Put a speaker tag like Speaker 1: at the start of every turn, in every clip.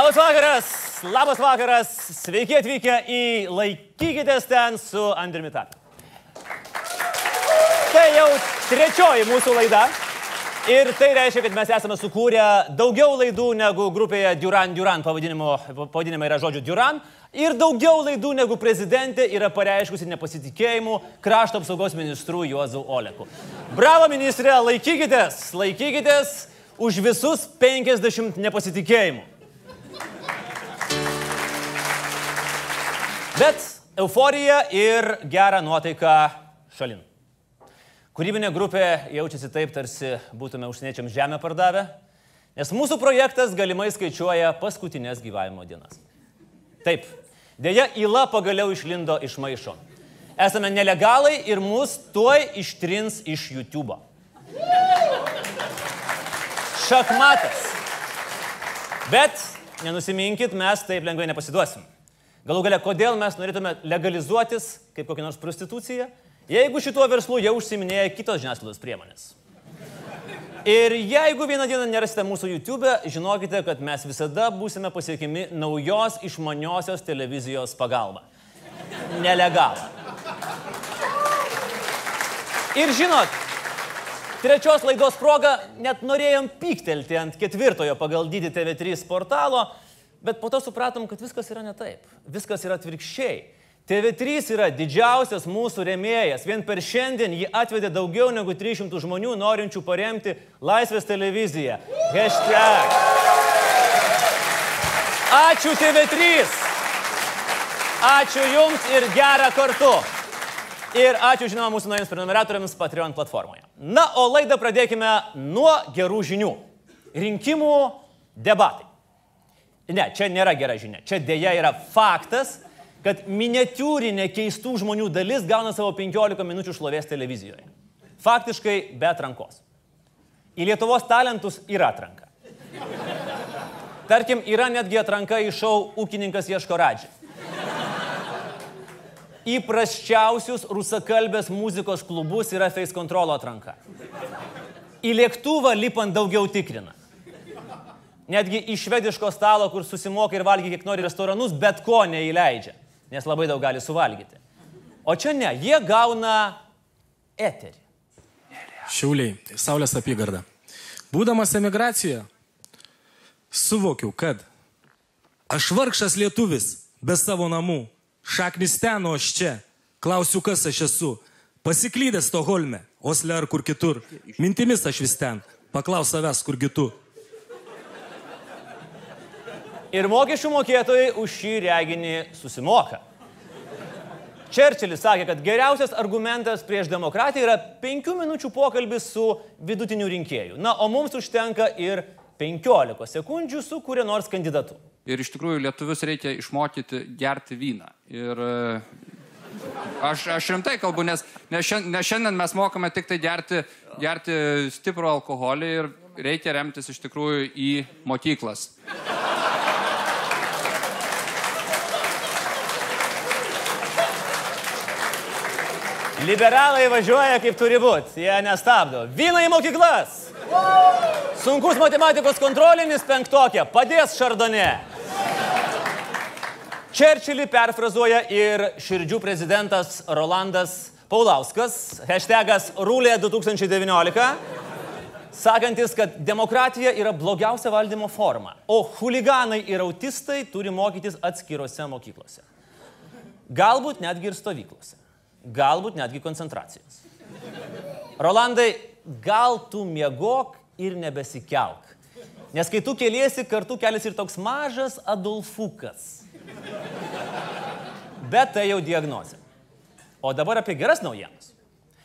Speaker 1: Labas vakaras, labas vakaras, sveiki atvykę į Laikykitės ten su Andriu Tapiu. Tai jau trečioji mūsų laida. Ir tai reiškia, kad mes esame sukūrę daugiau laidų negu grupėje Duran Duran pavadinimai yra žodžiu Duran. Ir daugiau laidų negu prezidentė yra pareiškusi nepasitikėjimų krašto apsaugos ministrų Juozu Oleku. Bravo ministrė, laikykitės, laikykitės už visus 50 nepasitikėjimų. Bet euforija ir gerą nuotaiką šalin. Kūrybinė grupė jaučiasi taip, tarsi būtume užsieniečiams žemę pardavę, nes mūsų projektas galimai skaičiuoja paskutinės gyvavimo dienas. Taip, dėja, įla pagaliau išlindo iš maišo. Esame nelegalai ir mus tuoj ištrins iš YouTube. Šachmatas. Bet nenusiminkit, mes taip lengvai nepasiduosim. Galų gale, kodėl mes norėtume legalizuotis kaip kokią nors prostituciją? Jeigu šituo verslu jau užsiminėja kitos žiniasklaidos priemonės. Ir jeigu vieną dieną nerasite mūsų YouTube, žinokite, kad mes visada būsime pasiekimi naujos išmaniosios televizijos pagalba. Nelegalą. Ir žinot, trečios laidos proga net norėjom pyktelti ant ketvirtojo pagal dydį TV3 portalo, bet po to supratom, kad viskas yra ne taip. Viskas yra atvirkščiai. TV3 yra didžiausias mūsų remėjas. Vien per šiandien jį atvedė daugiau negu 300 žmonių norinčių paremti Laisvės televiziją. Hashtag. Ačiū TV3. Ačiū Jums ir gerą kartu. Ir ačiū žinoma mūsų naujiems prenumeratoriams Patreon platformoje. Na, o laidą pradėkime nuo gerų žinių. Rinkimų debatai. Ne, čia nėra gera žinia. Čia dėja yra faktas kad miniatūrinė keistų žmonių dalis gauna savo 15 minučių šlovės televizijoje. Faktiškai be atrankos. Į Lietuvos talentus yra atranka. Tarkim, yra netgi atranka į šou Ūkininkas ieško radžią. Į prasčiausius rusakalbės muzikos klubus yra face control atranka. Į lėktuvą lipant daugiau tikrina. Netgi į švediško stalo, kur susimoka ir valgy kiek nori restoranus, bet ko neįleidžia nes labai daug gali suvalgyti. O čia ne, jie gauna eterį.
Speaker 2: Šiauliai, Saulės apygarda. Būdamas emigracijoje, suvokiau, kad aš vargšas lietuvis, be savo namų, šaknis ten, o aš čia. Klausiu, kas aš esu. Pasiklydęs Stoholme, Osle ar kur kitur. Mintimis aš vis ten. Paklaus savęs, kur kitu.
Speaker 1: Ir mokesčių mokėtojai už šį reginį susimoka. Čerčilis sakė, kad geriausias argumentas prieš demokratiją yra penkių minučių pokalbis su vidutiniu rinkėju. Na, o mums užtenka ir 15 sekundžių su kuria nors kandidatu.
Speaker 3: Ir iš tikrųjų lietuvius reikia išmokyti gerti vyną. Ir e, aš, aš rimtai kalbu, nes, nes, šiandien, nes šiandien mes mokame tik tai gerti, gerti stiprų alkoholį ir reikia remtis iš tikrųjų į mokyklas.
Speaker 1: Liberalai važiuoja kaip turi būti, jie nestabdo. Vyna į mokyklas. Sunkus matematikos kontrolinis penktokė, padės šardonė. Čerčilį perfrazuoja ir širdžių prezidentas Rolandas Paulauskas, hashtagas Rūlė 2019, sakantis, kad demokratija yra blogiausia valdymo forma, o huliganai ir autistai turi mokytis atskirose mokyklose. Galbūt netgi ir stovyklose galbūt netgi koncentracijos. Rolandai, gal tu miegok ir nebesikelk. Nes kai tu keliesi, kartu keliasi ir toks mažas Adolfukas. Bet tai jau diagnozė. O dabar apie geras naujienas.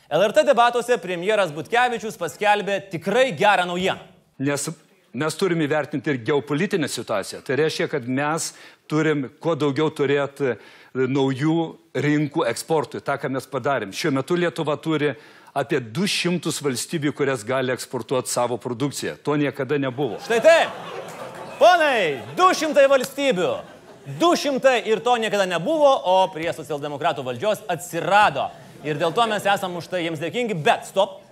Speaker 1: LRT debatuose premjeras Butkevičius paskelbė tikrai gerą naujieną.
Speaker 4: Nes mes turime įvertinti ir geopolitinę situaciją. Tai reiškia, kad mes turim kuo daugiau turėti naujų rinkų eksportui, tą, ką mes padarėm. Šiuo metu Lietuva turi apie 200 valstybių, kurias gali eksportuoti savo produkciją. To niekada nebuvo.
Speaker 1: Štai taip. Ponai, 200 valstybių. 200 ir to niekada nebuvo, o prie socialdemokratų valdžios atsirado. Ir dėl to mes esam už tai jiems dėkingi, bet stop.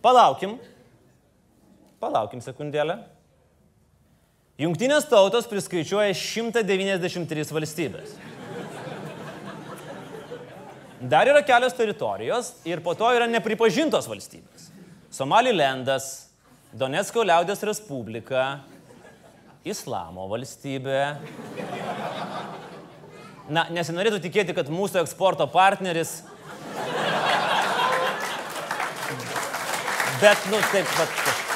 Speaker 1: Palaukim. Palaukim sekundėlę. Jungtinės tautos priskaičiuoja 193 valstybės. Dar yra kelios teritorijos ir po to yra nepripažintos valstybės. Somalilendas, Donetsko liaudės Respublika, Islamo valstybė. Na, nesinorėtų tikėti, kad mūsų eksporto partneris. Bet, nu, taip pat kažkaip.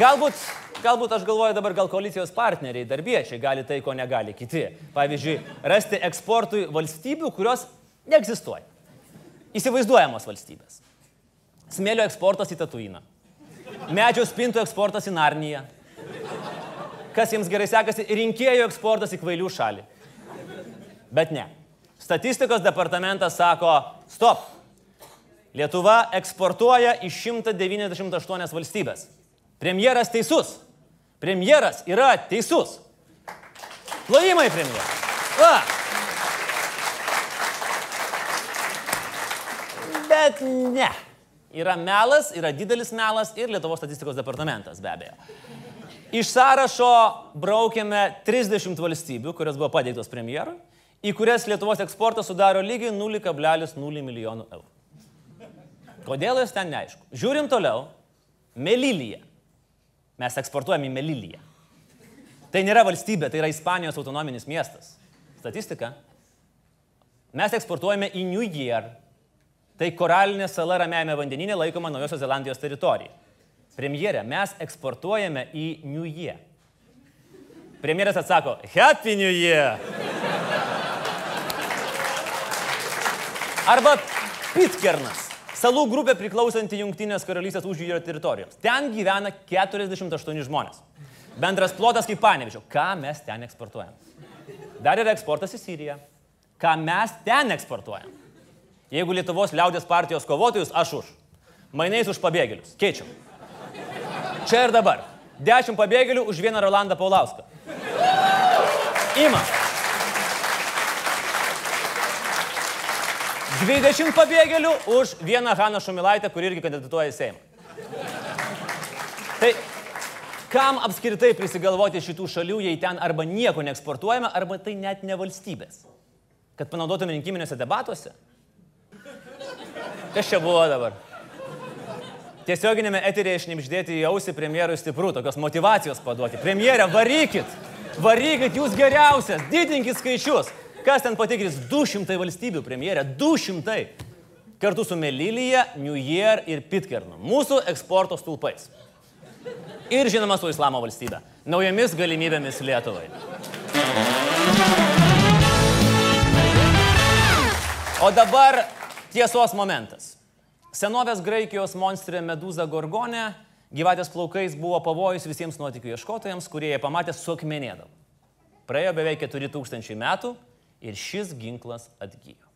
Speaker 1: Galbūt Galbūt aš galvoju dabar, gal koalicijos partneriai, darbiečiai gali tai, ko negali kiti. Pavyzdžiui, rasti eksportui valstybių, kurios neegzistuoja. Įsivaizduojamos valstybės. Smėlio eksportas į Tatuiną. Medžio spintų eksportas į Narniją. Kas jiems gerai sekasi, rinkėjų eksportas į kvailių šalį. Bet ne. Statistikos departamentas sako, stop. Lietuva eksportuoja į 198 valstybės. Premjeras teisus. Premjeras yra teisus. Plojimai premjeras. Va. Bet ne. Yra melas, yra didelis melas ir Lietuvos statistikos departamentas be abejo. Iš sąrašo braukėme 30 valstybių, kurios buvo pateiktos premjerui, į kurias Lietuvos eksportas sudaro lygiai 0,0 milijonų eurų. Kodėl jos ten neaišku. Žiūrim toliau. Melilija. Mes eksportuojame į Meliliją. Tai nėra valstybė, tai yra Ispanijos autonominis miestas. Statistika. Mes eksportuojame į New Year. Tai koralinė sala Ramiajame vandeninė laikoma Naujosios Zelandijos teritorija. Premjerė, mes eksportuojame į New Year. Premjeras atsako, Happy New Year. Arba Pitkernas salų grupė priklausanti Junktinės karalystės užjūrio teritorijoms. Ten gyvena 48 žmonės. Bendras plotas kaip panevižio. Ką mes ten eksportuojam? Dar yra eksportas į Siriją. Ką mes ten eksportuojam? Jeigu Lietuvos liaudės partijos kovotojus, aš už. Mainais už pabėgėlius. Keičiam. Čia ir dabar. Dešimt pabėgėlių už vieną Rolandą Paulauską. Ima. 20 pabėgėlių už vieną Haną Šumilaitę, kuri irgi kandidatuoja į Seimą. Tai kam apskritai prisigalvoti šitų šalių, jei ten arba nieko neeksportuojame, arba tai net ne valstybės? Kad panaudotume rinkiminėse debatuose? Kas čia buvo dabar? Tiesioginėme eterėje išnipždėti į ausį premjerui stiprų, tokios motivacijos paduoti. Premjerė, varykit! Varykit jūs geriausias, didinkit skaičius. Kas ten patikrins? 200 valstybių premjerė, 200. Kartu su Melilija, New Year ir Pitkernu. Mūsų eksporto stulpais. Ir žinoma su Islamo valstybe. Naujomis galimybėmis Lietuvai. O dabar tiesos momentas. Senovės Graikijos monstrė Meduza Gorgonė gyvatės plaukais buvo pavojus visiems nuotikių ieškotojams, kurie ją pamatė suakmenėdavo. Praėjo beveik 4000 metų ir šis ginklas atgyjo.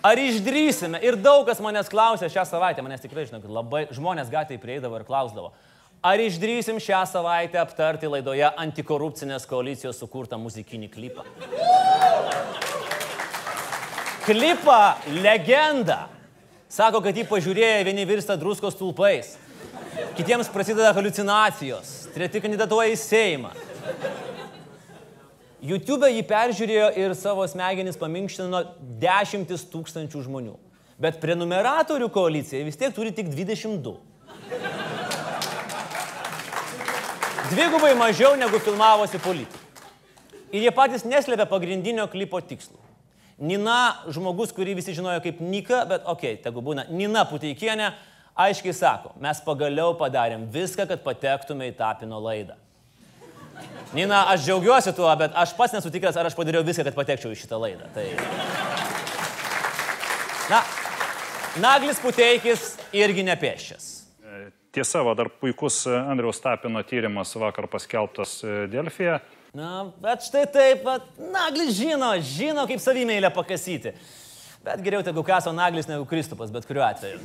Speaker 1: Ar išdrysime? Ir daug kas manęs klausė šią savaitę, manęs tikrai žinau, kad labai žmonės gatvėje prieidavo ir klausdavo, ar išdrysim šią savaitę aptarti laidoje antikorupcinės koalicijos sukurtą muzikinį klipą. Klipą legenda. Sako, kad jį pažiūrėję vieni virsta druskos tulpais, kitiems prasideda halucinacijos, treti kandidatuoja į Seimą. YouTube jį peržiūrėjo ir savo smegenis paminkštino dešimtis tūkstančių žmonių. Bet prenumeratorių koalicija vis tiek turi tik 22. Dvigubai mažiau negu filmavosi politikai. Ir jie patys neslėpia pagrindinio klipo tikslų. Nina, žmogus, kurį visi žinojo kaip Nika, bet okei, okay, tegu būna Nina Puteikienė, aiškiai sako, mes pagaliau padarėm viską, kad patektume į Tapino laidą. Nina, aš džiaugiuosi tuo, bet aš pats nesu tikras, ar aš padariau viską, kad patekčiau į šitą laidą. Tai... Na, Naglis Puteikis irgi nepėščias.
Speaker 5: Tiesa, va, dar puikus Andriaus Tapino tyrimas vakar paskelbtas e, Delfija.
Speaker 1: Na, bet štai taip, bet Naglis žino, žino, kaip savimėlę pakasyti. Bet geriau tegu kaso Naglis negu Kristupas, bet kuriuo atveju.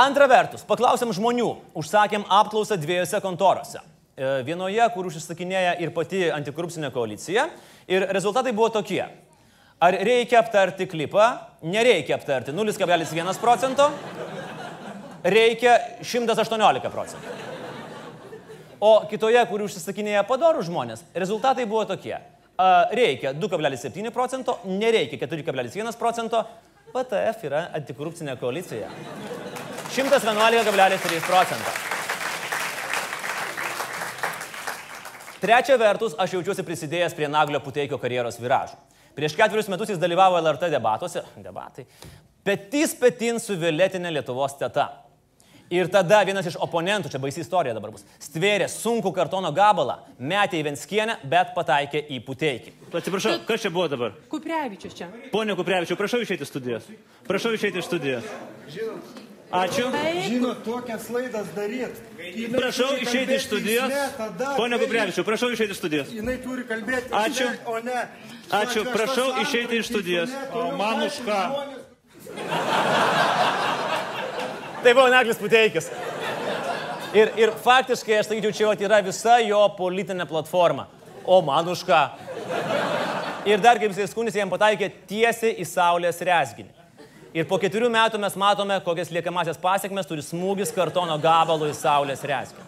Speaker 1: Antra vertus, paklausėm žmonių, užsakėm apklausą dviejose kontorose. E, vienoje, kur užsisakinėja ir pati antikorupcinė koalicija. Ir rezultatai buvo tokie. Ar reikia aptarti klipą? Nereikia aptarti 0,1 procento. reikia 118 procentų. O kitoje, kur užsisakinėja padorų žmonės, rezultatai buvo tokie. Reikia 2,7 procento, nereikia 4,1 procento. PTF yra antikorupcinė koalicija. 111,3 procento. Trečia vertus, aš jaučiuosi prisidėjęs prie Naglio Puteikio karjeros viražų. Prieš ketverius metus jis dalyvavo LRT debatuose, debatai, petys petin su violetinė Lietuvos teta. Ir tada vienas iš oponentų, čia baisi istorija dabar bus, stvėrė sunkų kartono gabalą, metė į Venskienę, bet pataikė į Puteikį.
Speaker 6: Atsiprašau, kas čia buvo dabar?
Speaker 7: Kuprevičius čia.
Speaker 6: Pone Kuprevičiu, prašau išeiti iš studijos. Prašau išeiti iš studijos. Ačiū.
Speaker 8: Žinot, tokias laidas daryti.
Speaker 6: Prašau išeiti iš studijos. Pone Kuprevičiu, prašau išeiti iš studijos.
Speaker 8: Jinai turi kalbėti.
Speaker 6: Ačiū.
Speaker 8: O ne.
Speaker 6: Ačiū, prašau išeiti iš studijos. O man už ką?
Speaker 1: Tai buvo Naglis Puteikis. Ir, ir faktiškai, aš sakyčiau, čia yra visa jo politinė platforma. O man už ką? Ir dar kaip jisai skundėsi, jam pataikė tiesiai į Saulės resginį. Ir po keturių metų mes matome, kokias liekamasias pasiekmes turi smūgis kartono gabalų į Saulės resginį.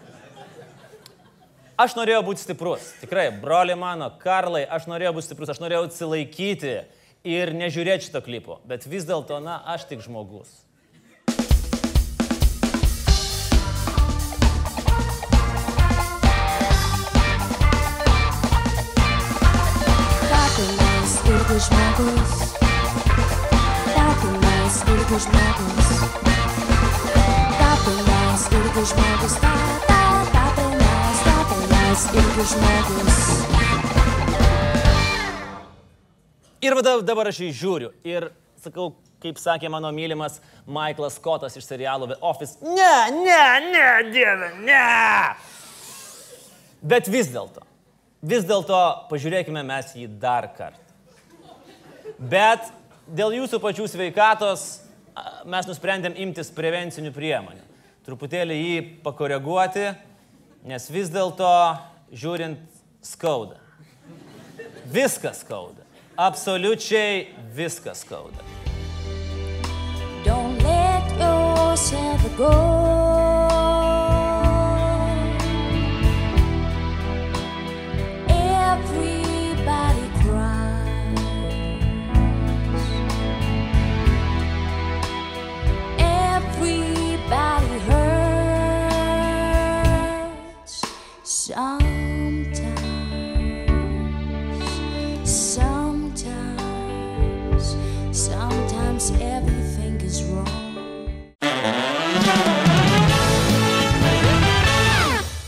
Speaker 1: Aš norėjau būti stiprus. Tikrai, broli mano, Karlai, aš norėjau būti stiprus, aš norėjau atsilaikyti ir nežiūrėti šito klipo. Bet vis dėlto, na, aš tik žmogus.
Speaker 9: Tapinas irgi žmogus. Tapinas irgi žmogus. Tapinas irgi žmogus. Ta, ta, tapinas, tapinas irgi žmogus.
Speaker 1: Ir dabar aš jį žiūriu ir sakau, kaip sakė mano mylimas Michaelas Scottas iš serialo The Office. Ne, ne, ne, dieve, ne. Bet vis dėlto, vis dėlto pažiūrėkime mes jį dar kartą. Bet dėl jūsų pačių sveikatos mes nusprendėm imtis prevencinių priemonių. Truputėlį jį pakoreguoti, nes vis dėlto žiūrint skauda. Viskas skauda. Absoliučiai viskas skauda.
Speaker 9: Don't let yourself go.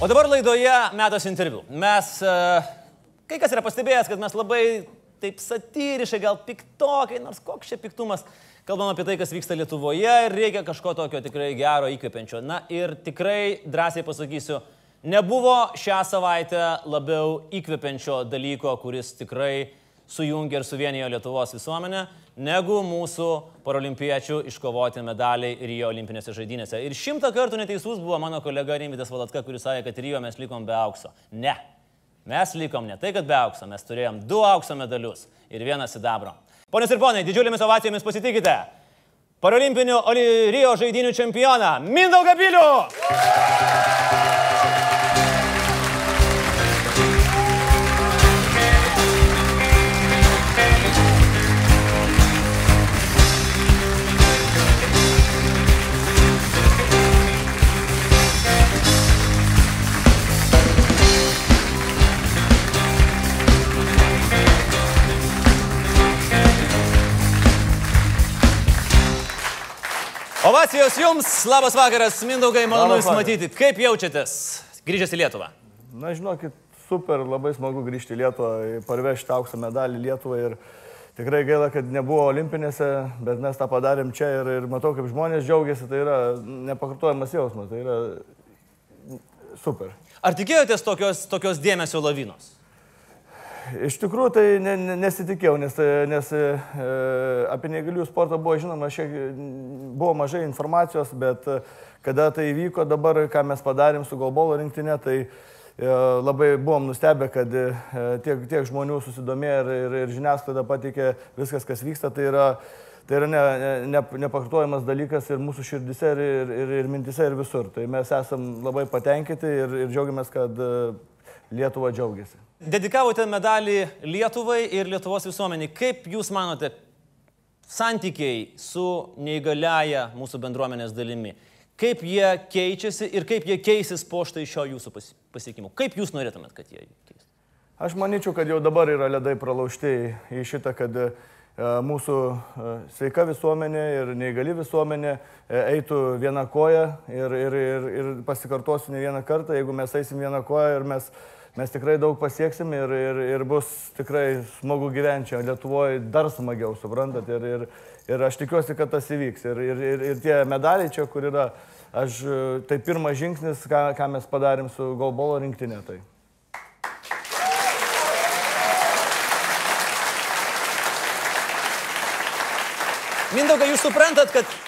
Speaker 1: O dabar laidoje metas interviu. Mes, e, kai kas yra pastebėjęs, kad mes labai taip satyriškai, gal piktokai, nors koks čia piktumas, kalbam apie tai, kas vyksta Lietuvoje ir reikia kažko tokio tikrai gero įkvepiančio. Na ir tikrai drąsiai pasakysiu, nebuvo šią savaitę labiau įkvepiančio dalyko, kuris tikrai sujungia ir suvienijo Lietuvos visuomenę, negu mūsų paralimpiečių iškovoti medaliai Rio olimpinėse žaidynėse. Ir šimtą kartų neteisus buvo mano kolega Rimvidas Valatka, kuris sakė, kad Rio mes likom be aukso. Ne. Mes likom ne tai, kad be aukso, mes turėjom du aukso medalius ir vieną sidabro. Ponios ir ponai, didžiulėmis ovacijomis pasitikite paralimpinių Oli- Rio žaidinių čempioną Mindaugą Bilių! Ovacijos jums, labas vakaras, Mindaugai, malonu Jūs matyti. Kaip jaučiatės grįžęs į Lietuvą?
Speaker 10: Na, žinokit, super, labai smagu grįžti į Lietuvą, parvežti aukso medalį Lietuvai ir tikrai gaila, kad nebuvo olimpinėse, bet mes tą padarėm čia ir, ir matau, kaip žmonės džiaugiasi, tai yra nepakartojamas jausmas, tai yra super.
Speaker 1: Ar tikėjotės tokios, tokios dėmesio lavinos?
Speaker 10: Iš tikrųjų tai ne, ne, nesitikėjau, nes, nes e, apie negalių sportą buvo žinoma, šiek, buvo mažai informacijos, bet kada tai įvyko dabar, ką mes padarėm su golbolo rinktinė, tai e, labai buvom nustebę, kad e, tiek, tiek žmonių susidomėjo ir, ir, ir žiniasklaida patikė viskas, kas vyksta. Tai yra, tai yra ne, ne, ne, nepakartojamas dalykas ir mūsų širdise, ir, ir, ir, mintise, ir visur. Tai mes esam labai patenkinti ir, ir džiaugiamės, kad Lietuva džiaugiasi.
Speaker 1: Dedikavote medalį Lietuvai ir Lietuvos visuomeniai. Kaip Jūs manote, santykiai su neįgaliaja mūsų bendruomenės dalimi, kaip jie keičiasi ir kaip jie keisis po štai šio Jūsų pas- pasiekimo? Kaip Jūs norėtumėt, kad jie keistų?
Speaker 10: Aš manyčiau, kad jau dabar yra ledai pralaužti į šitą, kad e, mūsų e, sveika visuomenė ir neįgali visuomenė e, eitų vieną koją ir, ir, ir, ir pasikartosiu ne vieną kartą, jeigu mes eisim vieną koją ir mes, mes tikrai daug pasieksim ir, ir, ir bus tikrai smagu gyventi čia Lietuvoje dar smagiau, suprantat, ir, ir, ir aš tikiuosi, kad tas įvyks. Ir, ir, ir, ir tie medaliai čia, kur yra, aš, e, tai pirmas žingsnis, ką, ką mes padarėm su golbolo rinktinė. Tai.
Speaker 1: Mindaugai, jūs suprantat, kad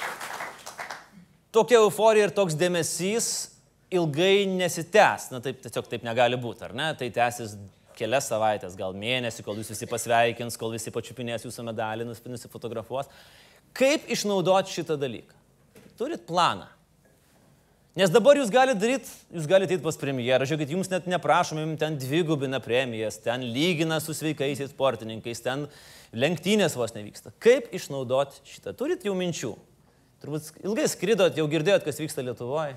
Speaker 1: tokia euforija ir toks dėmesys ilgai nesitęs. Na taip, tiesiog taip negali būti, ar ne? Tai tęsis kelias savaitės, gal mėnesį, kol jūs visi pasveikins, kol visi pačiupinės jūsų medalį, nus- nusifotografuos. Kaip išnaudoti šitą dalyką? Turit planą. Nes dabar jūs galite daryti, jūs galite eiti pas premjerą, žiūrėkit, jums net neprašome, jums ten dvigubina premijas, ten lygina su sveikaisiais sportininkais, ten lenktynės vos nevyksta. Kaip išnaudoti šitą? Turit jau minčių? Turbūt ilgai skridot, jau girdėjot, kas vyksta Lietuvoje.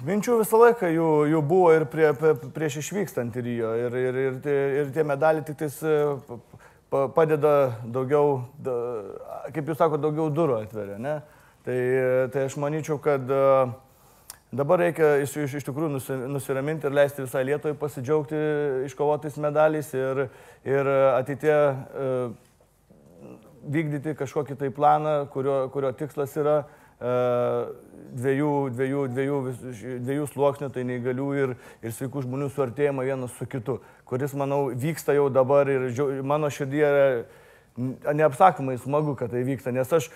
Speaker 10: Minčių visą laiką jų, jų buvo ir prie, prie, prieš išvykstant į Rio. Ir, ir, ir, tie, ir tie medaliai tik tais e, pa- pa- padeda daugiau, da, kaip jūs sakote, daugiau durų atveria. Ne? Tai, tai aš manyčiau, kad e, dabar reikia iš, iš, iš tikrųjų nusi, nusiraminti ir leisti visai Lietuvai pasidžiaugti iškovotais medaliais ir, ir ateitie e, vykdyti kažkokį tai planą, kurio, kurio tikslas yra e, dviejų, dviejų, dviejų, dviejų sluoksnių, tai neįgalių ir, ir sveikų žmonių suartėjimą vienas su kitu, kuris, manau, vyksta jau dabar ir mano širdie yra neapsakomai smagu, kad tai vyksta, nes aš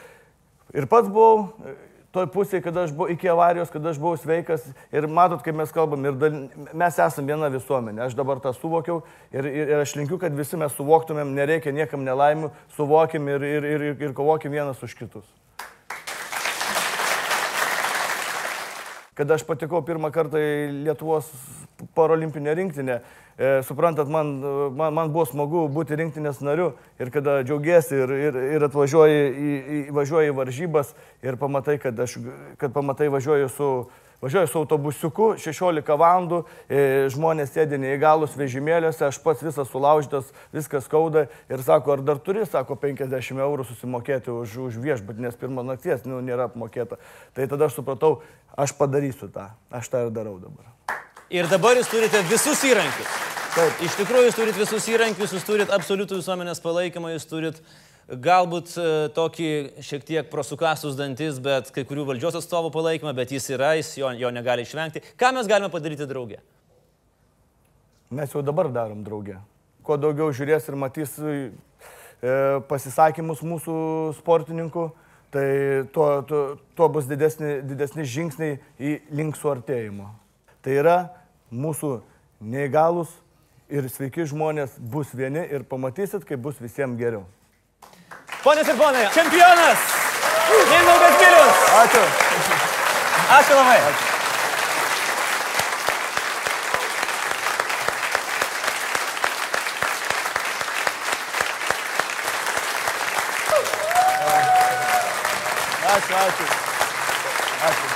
Speaker 10: ir pats buvau e, toj pusėje, kada aš buvau iki avarijos, kada aš buvau sveikas ir matot, kaip mes kalbam, ir dal, mes esame viena visuomenė, aš dabar tą suvokiau ir, ir, ir aš linkiu, kad visi mes suvoktumėm, nereikia niekam nelaimių, suvokim ir, ir, ir, ir kovokim vienas už kitus. Kada aš patekau pirmą kartą į Lietuvos parolimpinę rinktinę, e, suprantat, man, man, man buvo smagu būti rinktinės nariu ir kada džiaugiesi ir, ir, ir atvažiuoji į, į, važiuoji į varžybas ir pamatai, kad, aš, kad pamatai važiuoju su, važiuoju su autobusiuku 16 valandų, e, žmonės sėdi neįgalus vežimėliuose, aš pats visas sulaužytas, viskas skauda ir sako, ar dar turi, sako, 50 eurų susimokėti už, už viešbutį, nes pirmą nakties nu, nėra apmokėta. Tai tada aš supratau, aš padarysiu tą, aš tą ir darau dabar.
Speaker 1: Ir dabar jūs turite visus įrankius.
Speaker 10: Taip.
Speaker 1: Iš tikrųjų, jūs turite visus įrankius, jūs turite absoliutų visuomenės palaikymą, jūs turite galbūt e, tokį šiek tiek prosukasus dantis, bet kai kurių valdžios atstovų palaikymą, bet jis yra, jis jo, jo negali išvengti. Ką mes galime padaryti draugė?
Speaker 10: Mes jau dabar darom draugę. Kuo daugiau žiūrės ir matys e, pasisakymus mūsų sportininkų, tai tuo, tuo, tuo bus didesni, didesni žingsniai į link suartėjimo. Tai yra mūsų neįgalus ir sveiki žmonės bus vieni ir pamatysit, kaip bus visiems geriau.
Speaker 1: Ponės ir ponai, čempionas! Mindaugas Vilius!
Speaker 10: Ačiū.
Speaker 1: Ačiū labai.
Speaker 10: Ačiū, ačiū. Ačiū.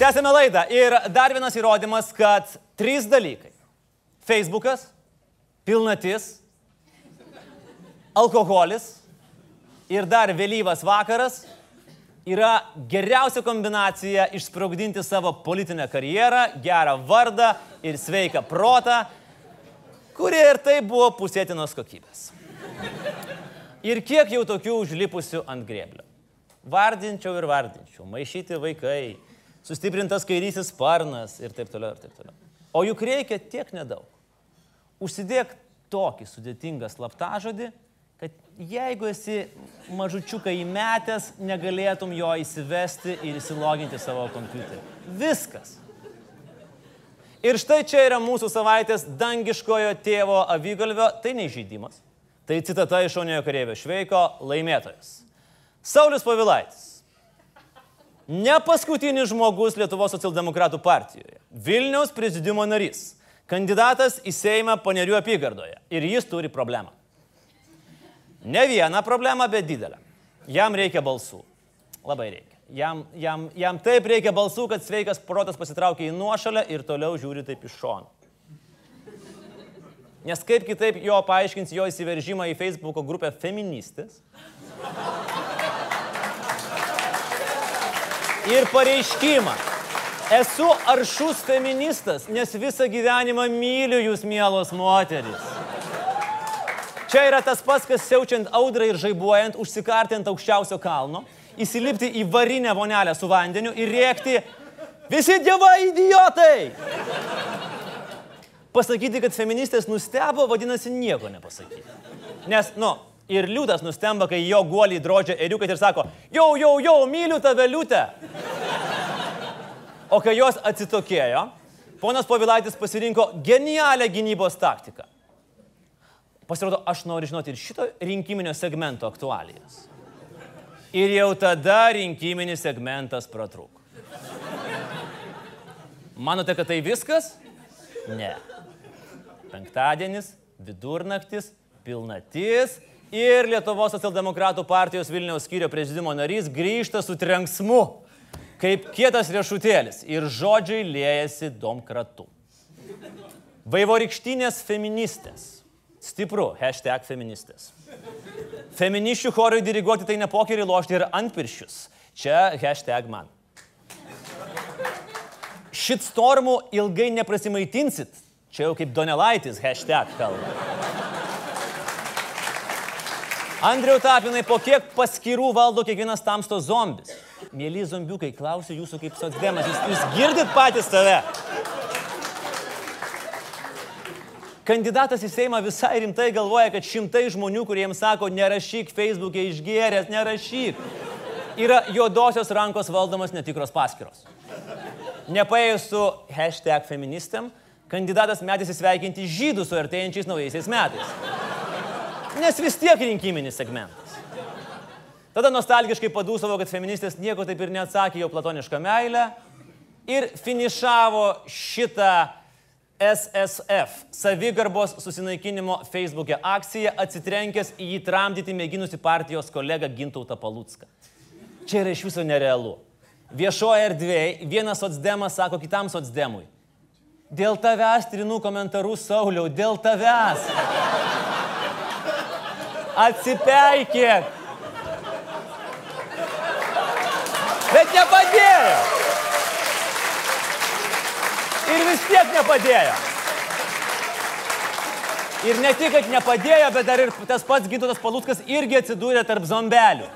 Speaker 1: Tęsėme laidą ir dar vienas įrodymas, kad trys dalykai. Facebookas, pilnatis, alkoholis ir dar vėlyvas vakaras yra geriausia kombinacija išsprogdinti savo politinę karjerą, gerą vardą ir sveiką protą, kurie ir tai buvo pusėtinos kokybės. Ir kiek jau tokių užlipusių ant grėblio. Vardinčiau ir vardinčiau, maišyti vaikai, sustiprintas kairysis sparnas ir taip toliau ir taip toliau. O juk reikia tiek nedaug. Užsidėk tokį sudėtingą slaptažodį, kad jeigu esi mažučiuką įmetęs, negalėtum jo įsivesti ir įsiloginti savo kompiuterį. Viskas. Ir štai čia yra mūsų savaitės dangiškojo tėvo avygalvio, tai neįžeidimas. Tai citata iš Šauniojo kareivio Šveiko laimėtojas. Saulis Pavilaitis. Ne paskutinis žmogus Lietuvos socialdemokratų partijoje. Vilniaus prezidiumo narys. Kandidatas į Seimą Panerių apygardoje. Ir jis turi problemą. Ne vieną problemą, bet didelę. Jam reikia balsų. Labai reikia. Jam, jam, jam taip reikia balsų, kad sveikas protas pasitraukia į nuošalę ir toliau žiūri taip iš šono. Nes kaip kitaip jo paaiškins jo įsiveržimą į Facebook'o grupę feministės. Ir pareiškimą. Esu aršus feministas, nes visą gyvenimą myliu jūs, mielos moteris. Čia yra tas pats, kas siaučiant audrą ir žaibuojant, užsikarti ant aukščiausio kalno, įsilipti į varinę vonelę su vandeniu ir rėkti, visi dievai idiotai! Pasakyti, kad feministės nustebo, vadinasi nieko nepasakyti. Nes, nu, ir liūtas nustemba, kai jo guoliai drožia eriukai ir sako, jau, jau, jau, myliu tave liūtę. O kai jos atsitokėjo, ponas Povilaitis pasirinko genialią gynybos taktiką. Pasirodo, aš noriu žinoti ir šito rinkiminio segmento aktualijas. Ir jau tada rinkiminis segmentas pratrūko. Manote, kad tai viskas? Ne. Penktadienis, vidurnaktis, pilnatis ir Lietuvos socialdemokratų partijos Vilniaus skyrio prezidimo narys grįžta su trenksmu, kaip kietas riešutėlis ir žodžiai liejasi domkratu. Vaivorykštinės feministės. Stipru, hashtag feministės. Feminiščių chorui diriguoti tai ne pokerį lošti ir antpirščius. Čia hashtag man. Šitstormų ilgai neprasimaitinsit. Čia jau kaip Donelaitis hashtag kalba. Andriau Tapinai, po kiek paskirų valdo kiekvienas tamsto zombis? Mėly zombiukai, klausiu jūsų kaip socdemas, jūs, jūs girdit patys save. Kandidatas į Seimą visai rimtai galvoja, kad šimtai žmonių, kuriems sako, nerašyk Facebook'e išgėręs, nerašyk, yra juodosios rankos valdomas netikros paskiros. Nepaėjus su hashtag feministėm, kandidatas metėsi sveikinti žydų su artėjančiais naujaisiais metais. Nes vis tiek rinkiminis segmentas. Tada nostalgiškai padūsavo, kad feministės nieko taip ir neatsakė jo platonišką meilę ir finišavo šitą SSF savigarbos susinaikinimo Facebook'e akciją atsitrenkęs į jį tramdyti mėginusi partijos kolegą Gintautą Palutską. Čia yra iš viso nerealu. Viešoje erdvėje vienas socdemas sako kitam socdemui. Dėl tavęs trinu komentarus Sauliau, dėl tavęs. Atsipeikėk. Bet nepadėjo. Ir vis tiek nepadėjo. Ir ne tik, kad nepadėjo, bet dar ir tas pats Gintotas Palutskas irgi atsidūrė tarp zombelių.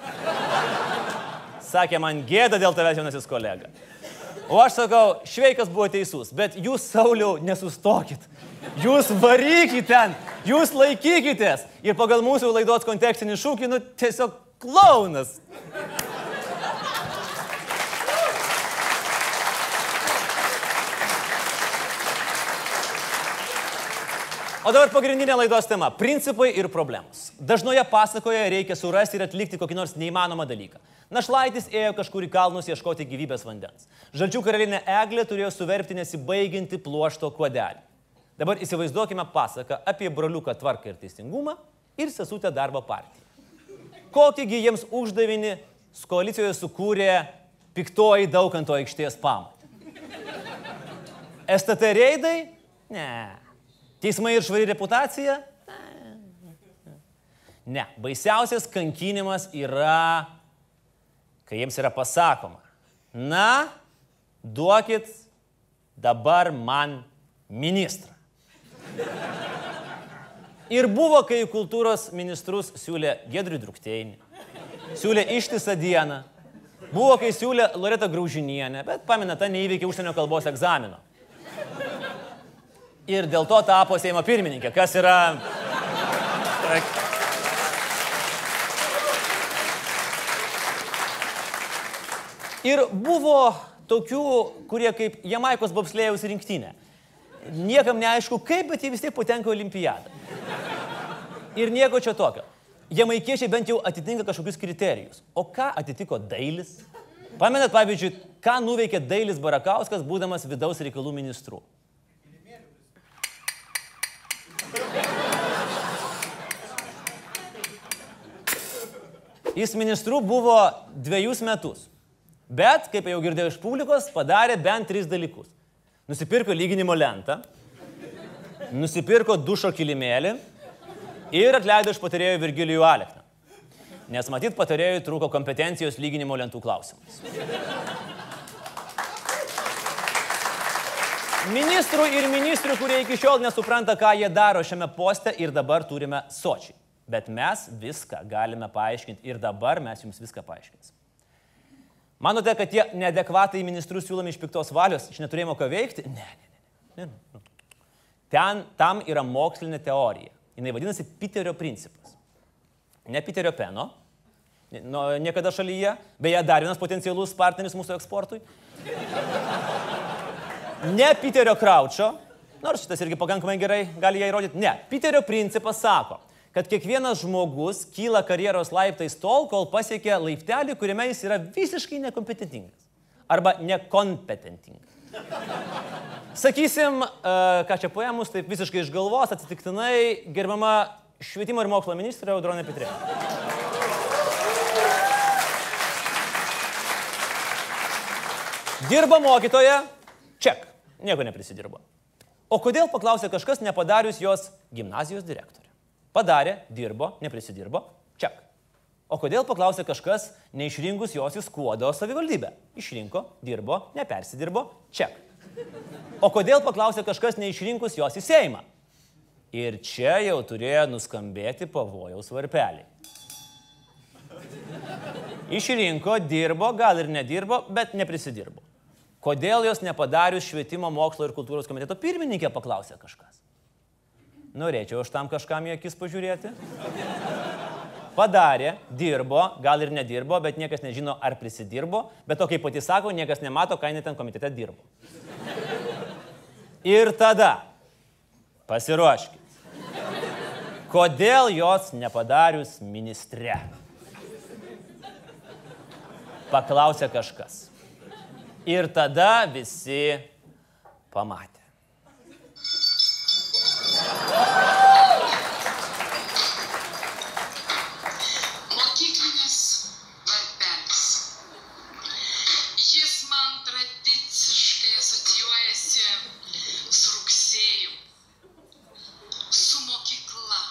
Speaker 1: Sakė, man gėda dėl tavęs jaunasis kolega. O aš sakau, šveikas buvo teisus, bet jūs, Sauliau, nesustokit. Jūs varykit ten, jūs laikykitės. Ir pagal mūsų laidos kontekstinį šūkį, nu, tiesiog klaunas. O dabar pagrindinė laidos tema - principai ir problemos. Dažnoje pasakoje reikia surasti ir atlikti kokį nors neįmanomą dalyką. Našlaitis ėjo kažkur į kalnus ieškoti gyvybės vandens. Žalčių karalienė Eglė turėjo suverpti nesibaiginti pluošto kuodelį. Dabar įsivaizduokime pasaką apie broliuką tvarką ir teisingumą ir sesutę darbo partiją. Kokįgi jiems uždavinį koalicijoje sukūrė piktoji daukanto aikštės pamatė. STT reidai? Ne. Teismai ir švari reputacija? Ne. Baisiausias kankinimas yra, kai jiems yra pasakoma, na, duokit dabar man ministrą. Ir buvo, kai kultūros ministrus siūlė Gedrių Drukteinį, siūlė ištisą dieną, buvo, kai siūlė Loreta Graužinienę, bet pamina, ta neįveikė užsienio kalbos egzamino ir dėl to tapo Seimo pirmininkė, kas yra... Ir buvo tokių, kurie kaip Jamaikos bobslėjaus rinktinė. Niekam neaišku kaip, bet jie vis tiek patenka olimpiadą. Ir nieko čia tokio. Jamaikiečiai bent jau atitinka kažkokius kriterijus. O ką atitiko Dailis? Pamenat, pavyzdžiui, ką nuveikė Dailis Barakauskas, būdamas vidaus reikalų ministru? Jis ministru buvo dviejus metus. Bet, kaip jau girdėjau iš publikos, padarė bent tris dalykus. Nusipirko lyginimo lentą, nusipirko dušo kilimėlį ir atleido iš patarėjo Virgilijų Alekną. Nes matyt, patarėjui trūko kompetencijos lyginimo lentų klausimais. Ministrų ir ministrių, kurie iki šiol nesupranta, ką jie daro šiame poste ir dabar turime sočiai. Bet mes viską galime paaiškinti ir dabar mes jums viską paaiškinsim. Manote, kad tie neadekvatai ministrus siūlomi iš piktos valios, iš neturėjimo ką veikti? Ne, ne, ne. ne. Ten tam yra mokslinė teorija. Jis vadinasi Piterio principas. Ne Piterio Peno, nu, niekada šalyje, beje, dar vienas potencialus partneris mūsų eksportui. Ne Piterio Kraučio, nors šitas irgi pakankamai gerai gali ją įrodyti. Ne, Piterio principas sako, kad kiekvienas žmogus kyla karjeros laiptais tol, kol pasiekia laiptelį, kuriame jis yra visiškai nekompetentingas. Arba nekompetentingas. Sakysim, e, ką čia paėmus, taip visiškai iš galvos, atsitiktinai gerbama švietimo ir mokslo ministrė Audronė Pitrė. Dirba mokytoja, ček, nieko neprisidirbo. O kodėl, paklausė kažkas, nepadarius jos gimnazijos direktorė? Padarė, dirbo, neprisidirbo, ček. O kodėl, paklausė kažkas, neišrinkus jos į skuodo savivaldybę? Išrinko, dirbo, nepersidirbo, ček. O kodėl, paklausė kažkas, neišrinkus jos į Seimą? Ir čia jau turėjo nuskambėti pavojaus varpeliai. Išrinko, dirbo, gal ir nedirbo, bet neprisidirbo. Kodėl jos nepadarius švietimo, mokslo ir kultūros komiteto pirmininkė, paklausė kažkas. Norėčiau aš tam kažkam į akis pažiūrėti. Padarė, dirbo, gal ir nedirbo, bet niekas nežino, ar prisidirbo, bet to, kaip pati sako, niekas nemato, ką jinai ten komitete dirbo. Ir tada, pasiruoškit. Kodėl jos nepadarius ministre? Paklausė kažkas. Ir tada visi pamatė.
Speaker 7: Mokyklinis varpelis. Jis man tradiciškai asocijuojasi su rugsėju, su mokykla.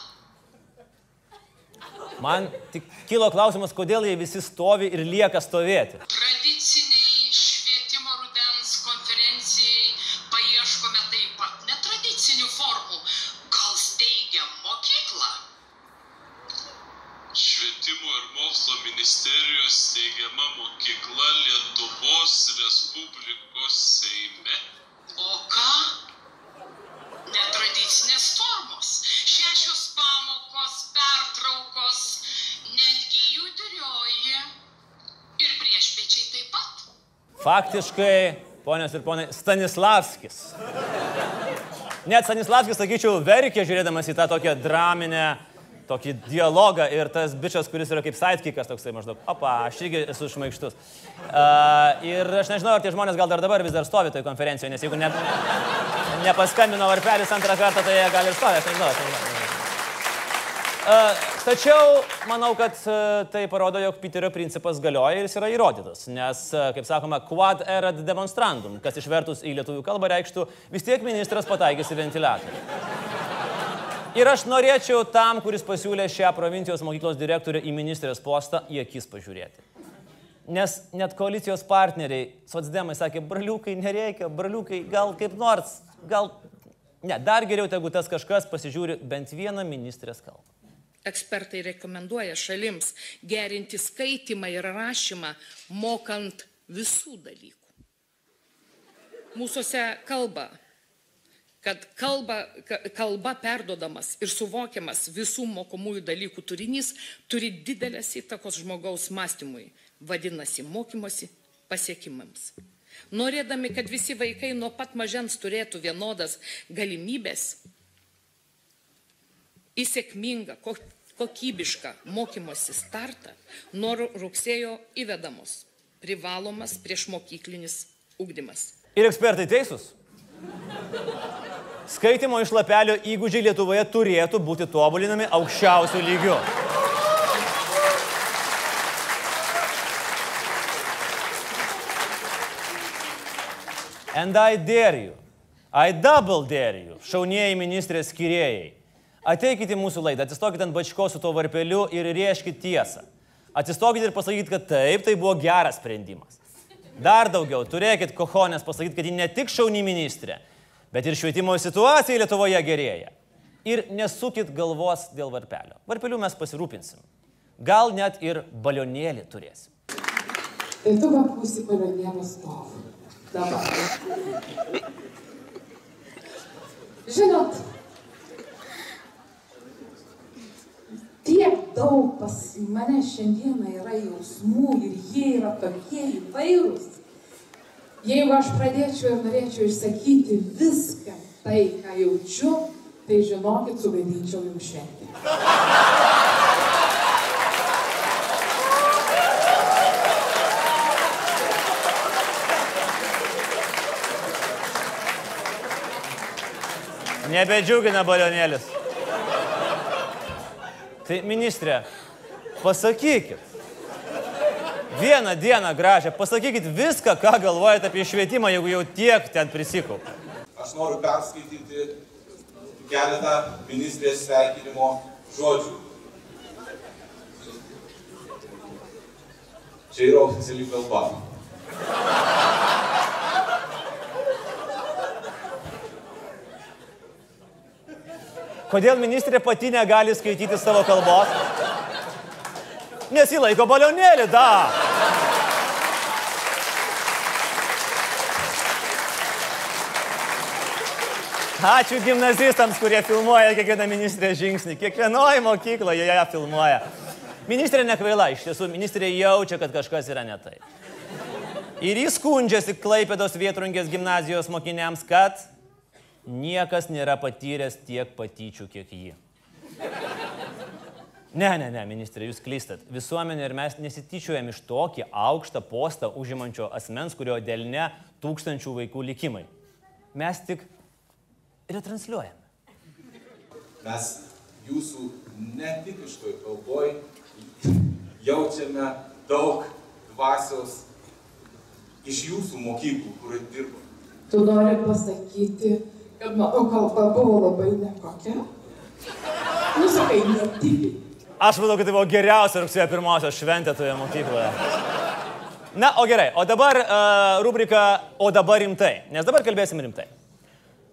Speaker 1: Man tik kilo klausimas, kodėl jie visi stovi ir lieka stovėti.
Speaker 7: Tradiciniai švietimo rudens konferencijai paieškome taip pat netradicinių formų. Gal steigiam mokyklą?
Speaker 11: Švietimo ir mokslo ministerijos steigiama mokykla Lietuvos Respublikos Seime.
Speaker 7: O ką? Netradicinės formos. Šešios pamokos, pertraukos, netgi judrioji. Ir priešpečiai taip pat.
Speaker 1: Faktiškai, ponios ir ponai, Stanislavskis. Net Stanislavskis, sakyčiau, verkė žiūrėdamas į tą tokią draminę, tokį dialogą ir tas bičias, kuris yra kaip sidekickas toksai maždaug, opa, aš irgi esu šmaikštus. Uh, ir aš nežinau, ar tie žmonės gal dar dabar vis dar stovi toje konferencijoje, nes jeigu ne, nepaskambino varpelis antrą kartą, tai jie gali ir stovėti, aš nežinau. Aš nežinau. Uh, tačiau manau, kad uh, tai parodo, jog Piterio principas galioja ir jis yra įrodytas. Nes, uh, kaip sakoma, quad erat demonstrandum, kas išvertus į lietuvių kalbą reikštų, vis tiek ministras pataikys į ventiliatorių. Ir aš norėčiau tam, kuris pasiūlė šią provincijos mokyklos direktorę į ministrės postą, į akis pažiūrėti. Nes net koalicijos partneriai, socdemai sakė, braliukai nereikia, braliukai gal kaip nors, gal... Ne, dar geriau, jeigu tas kažkas pasižiūri bent vieną ministrės kalbą.
Speaker 12: Ekspertai rekomenduoja šalims gerinti skaitimą ir rašymą, mokant visų dalykų. Mūsųse kalba, kad kalba, ka- kalba perdodamas ir suvokiamas visų mokomųjų dalykų turinys turi didelės įtakos žmogaus mąstymui, vadinasi mokymosi pasiekimams. Norėdami, kad visi vaikai nuo pat mažens turėtų vienodas galimybės į sėkmingą, ko- kokybišką mokymosi startą, nuo ru- rugsėjo įvedamos privalomas priešmokyklinis ugdymas.
Speaker 1: Ir ekspertai teisūs. Skaitimo iš lapelio įgūdžiai Lietuvoje turėtų būti tobulinami aukščiausių lygių. And I dare you, I double dare you, šaunieji ministrės skiriejai. Ateikite į mūsų laidą, atsistokite ant bačko su tuo varpeliu ir rieškite tiesą. Atsistokite ir pasakykite, kad taip, tai buvo geras sprendimas. Dar daugiau, turėkit kohonės pasakyti, kad ji ne tik šauni ministrė, bet ir švietimo situacija Lietuvoje gerėja. Ir nesukit galvos dėl varpelio. Varpeliu mes pasirūpinsim. Gal net ir balionėlį turėsim.
Speaker 13: Tai tu man būsi balionėlio stovu. Dabar. Žinot, tiek daug pas mane šiandieną yra jausmų ir jie yra tokie įvairūs. Jeigu aš pradėčiau ir norėčiau išsakyti viską tai, ką jaučiu, tai žinokit, suvaidinčiau jums šventę.
Speaker 1: Nebedžiugina balionėlis. Tai ministrė, pasakykit. Vieną dieną gražią, pasakykit viską, ką galvojate apie švietimą, jeigu jau tiek ten prisikaupė.
Speaker 14: Aš noriu perskaityti keletą ministrės sveikinimo žodžių. Čia yra oficiali kalba.
Speaker 1: Kodėl ministrė pati negali skaityti savo kalbos? Nes jį laiko balionėlį, da. Ačiū gimnazistams, kurie filmuoja kiekvieną ministrės žingsnį. Kiekvienoje mokykloje ją filmuoja. Ministrė nekvaila, iš tiesų, ministrė jaučia, kad kažkas yra ne tai. Ir jis skundžiasi Klaipėdos Vietrungės gimnazijos mokiniams, kad niekas nėra patyręs tiek patyčių, kiek jį. Ne, ne, ne, ministrė, jūs klystat. Visuomenė ir mes nesityčiojam iš tokį aukštą postą užimančio asmens, kurio dėl ne tūkstančių vaikų likimai. Mes tik retransliuojame.
Speaker 14: Mes jūsų netipiškoj kalboj jaučiame daug dvasios iš jūsų mokyklų, kur dirbo.
Speaker 13: Tu nori pasakyti, kad mano kalba buvo labai nekokia? Nusakai, netipinė.
Speaker 1: Aš manau, kad tai buvo geriausia rugsėjo pirmosios šventė toje mokykloje. Na, o gerai, o dabar uh, rubrika O dabar rimtai, nes dabar kalbėsim rimtai.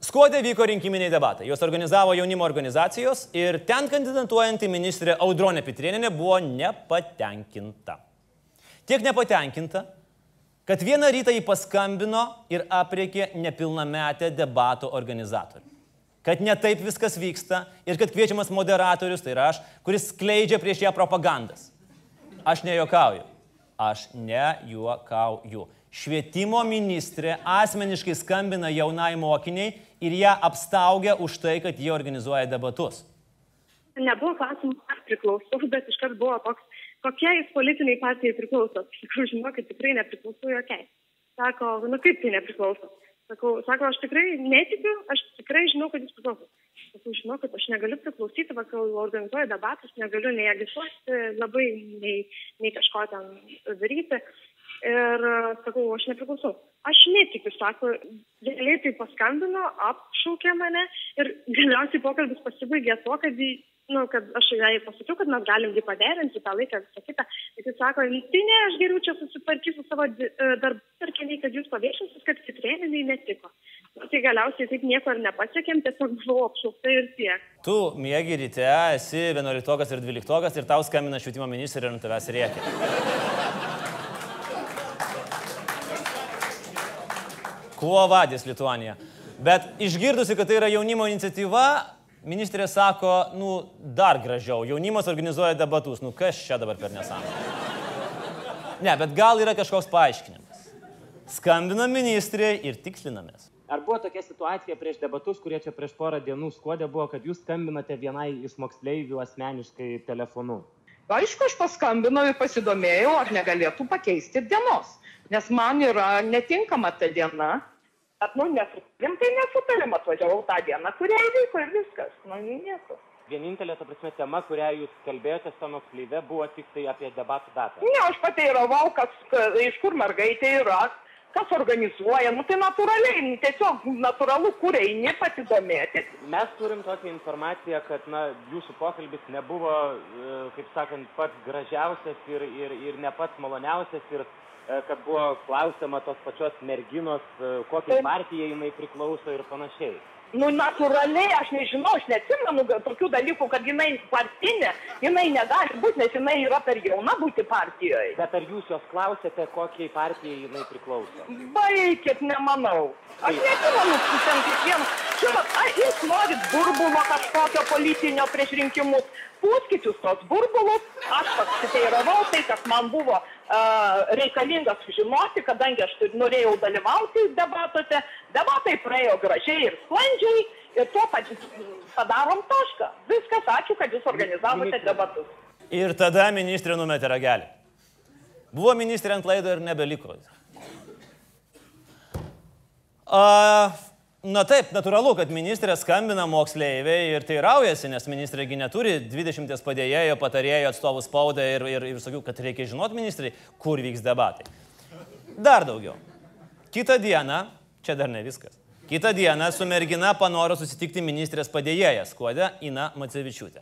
Speaker 1: Skuodė vyko rinkiminiai debatai, juos organizavo jaunimo organizacijos ir ten kandidatuojanti ministrė Audronė Pitrieninė buvo nepatenkinta. Tiek nepatenkinta, kad vieną rytą jį paskambino ir apriekė nepilnametę debatų organizatorių. Kad ne taip viskas vyksta ir kad kviečiamas moderatorius, tai yra aš, kuris skleidžia prieš ją propagandas. Aš nejuokauju. Aš nejuokauju. Švietimo ministrė asmeniškai skambina jaunai mokiniai ir ją apstaugia už tai, kad jie organizuoja debatus.
Speaker 15: Nebuvo klausimų, ar priklausau, bet iškart buvo toks, kokiai politiniai partijai priklauso. Iš tikrųjų, žinokit, tikrai nepriklausau jokiai. Sako, nu kaip tai nepriklauso? Sakau, sako, aš tikrai netikiu, aš tikrai žinau, kad jis priklauso. Sakau, žinau, kad aš negaliu priklausyti, va, kai organizuoju debatus, negaliu nei agituoti labai, nei, nei kažko ten daryti. Ir sakau, aš nepriklausau. Aš netikiu, sako, realiai tai paskambino, apšaukė mane ir galiausiai pokalbis pasibaigė tuo, kad, jį, nu, kad aš jai pasakiau, kad mes galim jį paderinti tą laiką, visą kitą. Ir jis sako, tai ne, aš geriau čia susitvarkysiu savo darbą ir keliai, kad jūs paviešinsit, kad citrėninai netiko. Nu, tai galiausiai taip nieko ir nepasiekėm, tiesiog buvau apšaukta ir tiek.
Speaker 1: Tu mėgi ryte, esi 11 ir 12 ir tau skambina švietimo ministrė ir ant tavęs rėkia. Kuo vadės Lietuanija. Bet išgirdusi, kad tai yra jaunimo iniciatyva, ministrė sako, nu, dar gražiau, jaunimas organizuoja debatus, nu kas čia dabar per nesąmonę. Ne, bet gal yra kažkoks paaiškinimas. Skambina ministrė ir tikslinamės.
Speaker 16: Ar buvo tokia situacija prieš debatus, kurie čia prieš porą dienų skuodė buvo, kad jūs skambinate vienai iš moksleivių asmeniškai telefonu?
Speaker 17: Aišku, aš paskambinau ir pasidomėjau, ar negalėtų pakeisti dienos, nes man yra netinkama ta diena. Bet, nu, nesutarėm, tai nesutarėm, atvažiavau tą dieną, kurią įvyko ir viskas. Nu, nieko.
Speaker 16: Vienintelė, ta prasme, tema, kurią jūs kalbėjote su moksleive, buvo tik tai apie debatų datą.
Speaker 17: Ne, aš pateiravau, kas, ka- iš kur mergaitė yra, kas organizuoja, nu tai natūraliai, nu, tiesiog natūralu, kur eini pasidomėti.
Speaker 16: Mes turim tokią informaciją, kad na, jūsų pokalbis nebuvo, e, kaip sakant, pats gražiausias ir, ir, ir ne pats maloniausias ir kad buvo klausima tos pačios merginos, e, kokiai partijai jinai priklauso ir panašiai.
Speaker 17: Nu, natūraliai, aš nežinau, aš neatsimenu tokių dalykų, kad jinai partinė, jinai negali būti, nes jinai yra per jauna būti partijoje.
Speaker 16: Bet ar jūs jos klausėte, kokiai partijai jinai priklauso?
Speaker 17: Baikit, nemanau. Aš neatsimenu, ten kiekvieną. Žinot, ar jūs norit burbulo kažkokio politinio prieš rinkimus, pūskit jūs tos burbulus, aš pasiteiravau tai, kas man buvo reikalinga sužinoti, kadangi aš norėjau dalyvauti debatuose, debatai praėjo gražiai ir sklandžiai ir tuo padarom tašką. Viskas, ačiū, kad jūs organizavote debatus.
Speaker 1: Ir tada ministrė numetė ragelį. Buvo ministrė ant laido ir nebeliko. A, na taip, natūralu, kad ministrė skambina moksleiviai ir teiraujasi, nes ministrėgi neturi 20 padėjėjo, patarėjo atstovų spaudą ir, ir, ir sakiau, kad reikia žinoti ministrai, kur vyks debatai. Dar daugiau. Kita diena, čia dar ne viskas. Kita diena su mergina panoro susitikti ministrės padėjėjas, kuodė Ina Macevičiūtė.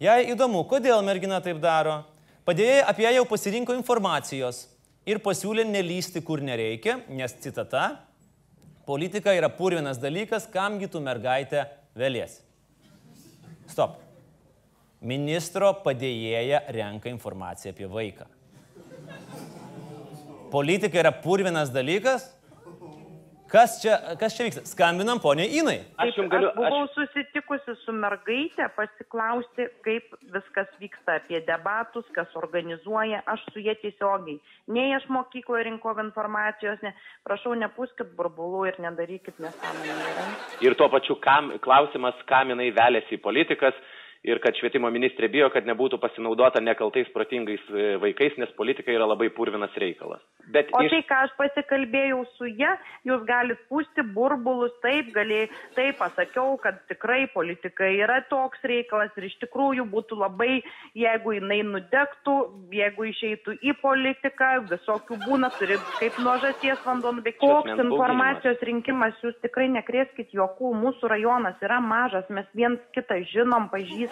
Speaker 1: Jei įdomu, kodėl mergina taip daro, padėjėjai apie ją jau pasirinko informacijos ir pasiūlė nelysti, kur nereikia, nes citata, politika yra purvinas dalykas, kamgi tu mergaitę vėliesi. Stop. Ministro padėjėja renka informaciją apie vaiką. Politika yra purvinas dalykas? Kas čia, kas čia vyksta? Skambinam poniai Inai.
Speaker 16: Aš jums galiu.
Speaker 18: Aš buvau susitikusi su mergaitė pasiklausti, kaip viskas vyksta apie debatus, kas organizuoja. Aš su jie tiesiogiai. Nei aš mokykloje rinkau informacijos, ne. Prašau, nepūskit burbulų ir nedarykit nesąmoningų.
Speaker 19: Ir tuo pačiu kam, klausimas, kam jinai velėsi į politikas ir kad švietimo ministrė bijo, kad nebūtų pasinaudota nekaltais protingais e, vaikais, nes politika yra labai purvinas reikalas. Bet
Speaker 18: O
Speaker 19: iš...
Speaker 18: tai, ką aš pasikalbėjau su ją, jūs galite pūsti burbulus, taip, gali, taip pasakiau, kad tikrai politika yra toks reikalas ir iš tikrųjų būtų labai, jeigu jinai nudegtų, jeigu išeitų į politiką, visokių būna, turi kaip nuo žąsies vanduo nubėgti. Koks informacijos rinkimas, jūs tikrai nekrėskit juokų, mūsų rajonas yra mažas, mes viens kitą žinom, pažįstam.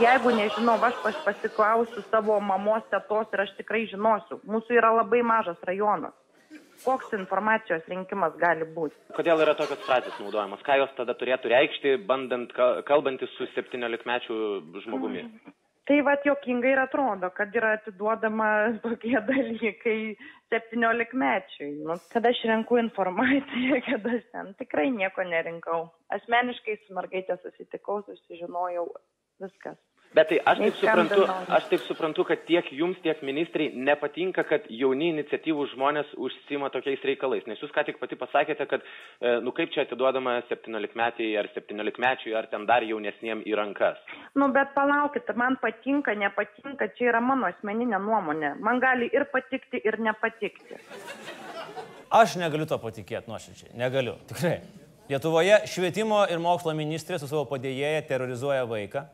Speaker 18: Jeigu nežinau, aš pas, pasiklausiu savo mamos, tetos ir aš tikrai žinosiu. Mūsų yra labai mažas rajonas. Koks informacijos rinkimas gali būti?
Speaker 19: Kodėl yra tokios frazės naudojamos? Ką jos tada turėtų reikšti, bandant ka- kalbantis su 17-mečiu žmogumi?
Speaker 18: Tai va jokingai ir atrodo, kad yra atiduodama tokie dalykai 17-mečiui. Nu, kad aš renku informaciją, kad aš ten tikrai nieko nerinkau. Asmeniškai su mergaitė susitikau, susižinojau viskas.
Speaker 19: Bet tai aš taip, suprantu, aš taip suprantu, kad tiek jums, tiek ministrai nepatinka, kad jauni iniciatyvų žmonės užsima tokiais reikalais. Nes jūs ką tik pati pasakėte, kad, e, nu kaip čia atiduodama 17-metiai ar 17-mečiui ar ten dar jaunesniem į rankas.
Speaker 18: Nu, bet palaukit, man patinka, nepatinka, čia yra mano asmeninė nuomonė. Man gali ir patikti, ir nepatikti.
Speaker 1: Aš negaliu to patikėti nuoširdžiai. Negaliu. Tikrai. Lietuvoje švietimo ir mokslo ministrė su savo padėjėja terrorizuoja vaiką.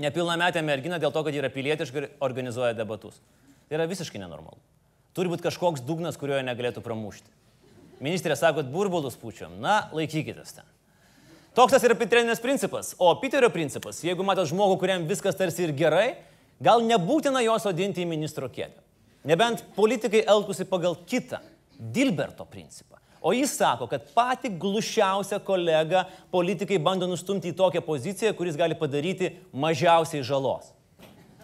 Speaker 1: Nepilnametę merginą dėl to, kad yra pilietiška ir organizuoja debatus. Tai yra visiškai nenormalu. Turi būti kažkoks dugnas, kurio jie negalėtų pramušti. Ministrė sako, kad burbulus pučiam. Na, laikykitės ten. Toks tas yra Piterinės principas. O Piterio principas, jeigu matot žmogų, kuriam viskas tarsi ir gerai, gal nebūtina jo sodinti į ministro kėdę. Nebent politikai elgtųsi pagal kitą, Dilberto principą. O jis sako, kad pati glušiausią kolegą politikai bando nustumti į tokią poziciją, kuris gali padaryti mažiausiai žalos.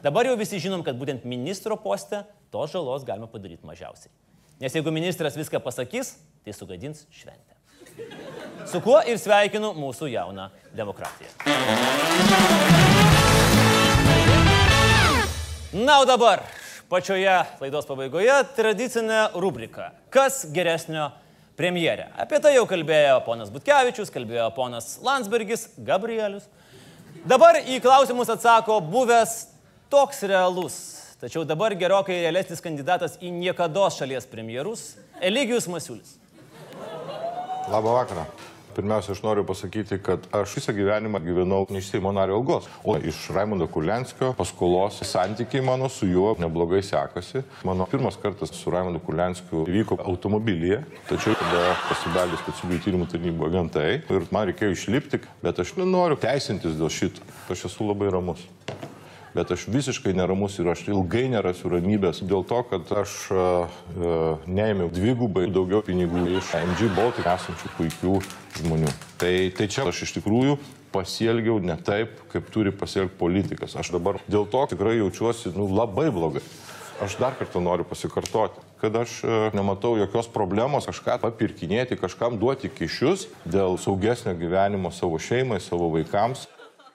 Speaker 1: Dabar jau visi žinom, kad būtent ministro poste tos žalos galima padaryti mažiausiai. Nes jeigu ministras viską pasakys, tai sugadins šventę. Su kuo ir sveikinu mūsų jauną demokratiją. Na, o dabar pačioje laidos pabaigoje tradicinė rubrika Kas geresnio premjerė? Apie tai jau kalbėjo ponas Butkevičius, kalbėjo ponas Landsbergis, Gabrielius. Dabar į klausimus atsako buvęs toks realus, tačiau dabar gerokai realesnis kandidatas į niekada šalies premjerus - Eligijus Masiulis.
Speaker 20: Labą vakarą. Pirmiausia, aš noriu pasakyti, kad aš visą gyvenimą gyvenau ne iš Seimo nario algos, o iš Raimondo Kulenskio paskolos. Santykiai mano su juo neblogai sekasi. Mano pirmas kartas su Raimondu Kulenskiu įvyko automobilyje, tačiau tada pasibeldė specialiųjų tyrimų tarnybų agentai ir man reikėjo išlipti, bet aš nenoriu teisintis dėl šito. Aš esu labai ramus bet aš visiškai neramus ir aš ilgai nerasiu ramybės dėl to, kad aš uh, neėmiau dvigubai daugiau pinigų iš MG Baltic esančių puikių žmonių. Tai, tai čia aš iš tikrųjų pasielgiau ne taip, kaip turi pasielgti politikas. Aš dabar dėl to tikrai jaučiuosi nu, labai blogai. Aš dar kartą noriu pasikartoti, kad aš e, nematau jokios problemos kažką papirkinėti, kažkam duoti kišius dėl saugesnio gyvenimo savo šeimai, savo vaikams.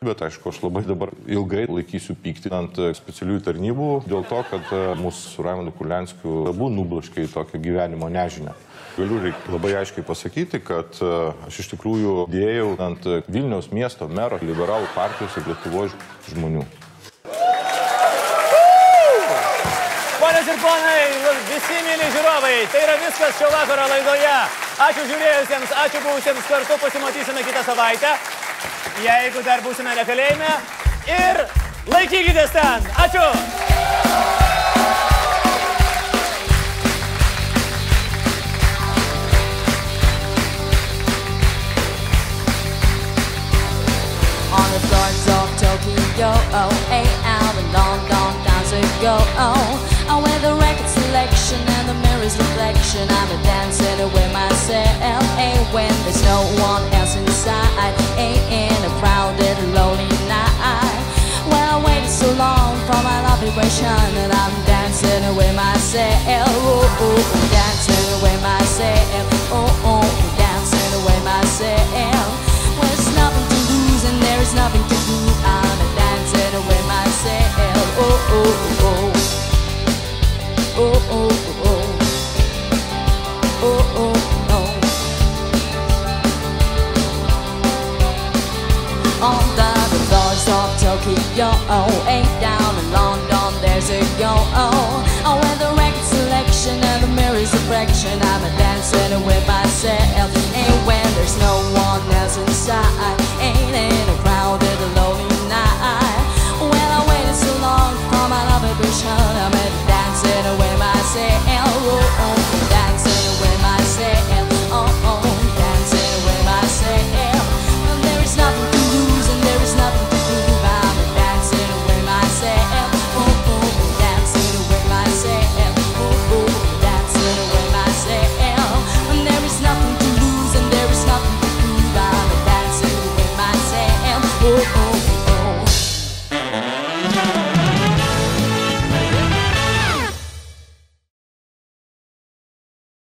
Speaker 20: Bet aišku, aš labai dabar ilgai laikysiu pyktį ant e, specialiųjų tarnybų dėl to, kad e, mūsų su Raimondu Kulenskiu abu nublaškė į tokią gyvenimo nežinę. Galiu labai aiškiai pasakyti, kad e, aš iš tikrųjų dėjau ant Vilniaus miesto mero liberalų partijos ir Lietuvos žmonių.
Speaker 1: Ponios ir ponai, visi mėly žiūrovai, tai yra viskas šio vakaro laidoje. Ačiū žiūrėjusiems, ačiū buvusiems kartu, pasimatysime kitą savaitę, jeigu dar būsime nekalėjime. Ir laikykitės ten. Ačiū.
Speaker 9: On the floors oh, London, dance ago, oh. Oh, record selection and the mirror's reflection, I'm a dancing with myself, hey, when there's no one else inside, hey, in a crowded, lonely night. Well, I waited so long for my love vibration, and I'm dancing with myself, oh, oh, dancing with myself, oh, oh, dancing with myself. Well, there's nothing to lose and there is nothing to do. I'm a dancing with myself. Oh oh oh. Oh oh oh. Oh oh no. On the floors of Tokyo, oh, down in London, there's a yo, oh. Oh, record selection and the mirror's reflection, I'm a dancing with myself. And when there's no one else inside, ain't in a crowded, lonely night. Well, I waited so long for my love I'm a dancing away myself. Dancing away myself.